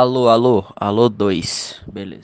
Alô, alô, alô, dois. Beleza.